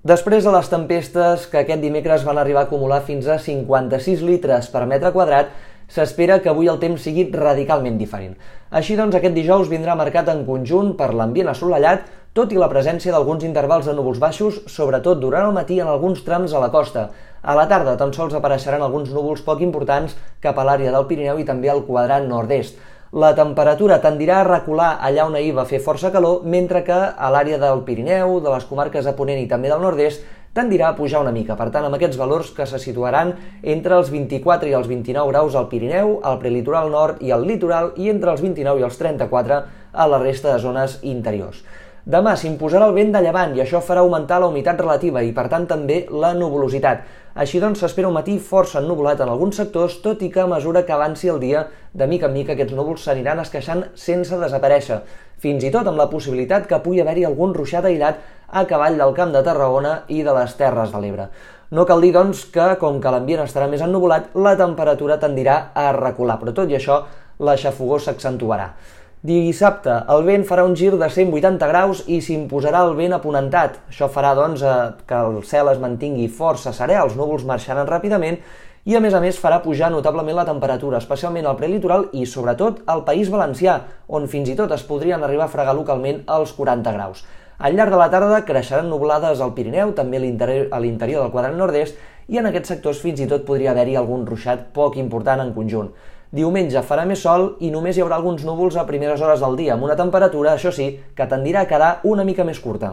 Després de les tempestes que aquest dimecres van arribar a acumular fins a 56 litres per metre quadrat, s'espera que avui el temps sigui radicalment diferent. Així doncs, aquest dijous vindrà marcat en conjunt per l'ambient assolellat, tot i la presència d'alguns intervals de núvols baixos, sobretot durant el matí en alguns trams a la costa. A la tarda tan sols apareixeran alguns núvols poc importants cap a l'àrea del Pirineu i també al quadrat nord-est. La temperatura tendirà a recular allà on ahir va fer força calor, mentre que a l'àrea del Pirineu, de les comarques de Ponent i també del nord-est, tendirà a pujar una mica. Per tant, amb aquests valors que se situaran entre els 24 i els 29 graus al Pirineu, al prelitoral nord i al litoral, i entre els 29 i els 34 a la resta de zones interiors. Demà s'imposarà el vent de llevant i això farà augmentar la humitat relativa i, per tant, també la nuvolositat. Així doncs, s'espera un matí força ennubulat en alguns sectors, tot i que a mesura que avanci el dia, de mica en mica aquests núvols s'aniran esqueixant sense desaparèixer, fins i tot amb la possibilitat que pugui haver-hi algun ruixat aïllat a cavall del Camp de Tarragona i de les Terres de l'Ebre. No cal dir, doncs, que, com que l'ambient estarà més ennubulat, la temperatura tendirà a recular, però tot i això, la xafogó s'accentuarà. Dissabte, el vent farà un gir de 180 graus i s'imposarà el vent aponentat. Això farà, doncs, eh, que el cel es mantingui força serè, els núvols marxaran ràpidament i, a més a més, farà pujar notablement la temperatura, especialment al prelitoral i, sobretot, al País Valencià, on fins i tot es podrien arribar a fregar localment als 40 graus. Al llarg de la tarda creixeran nublades al Pirineu, també a l'interior del quadrant nord-est, i en aquests sectors fins i tot podria haver-hi algun ruixat poc important en conjunt. Diumenge farà més sol i només hi haurà alguns núvols a primeres hores del dia, amb una temperatura, això sí, que tendirà a quedar una mica més curta.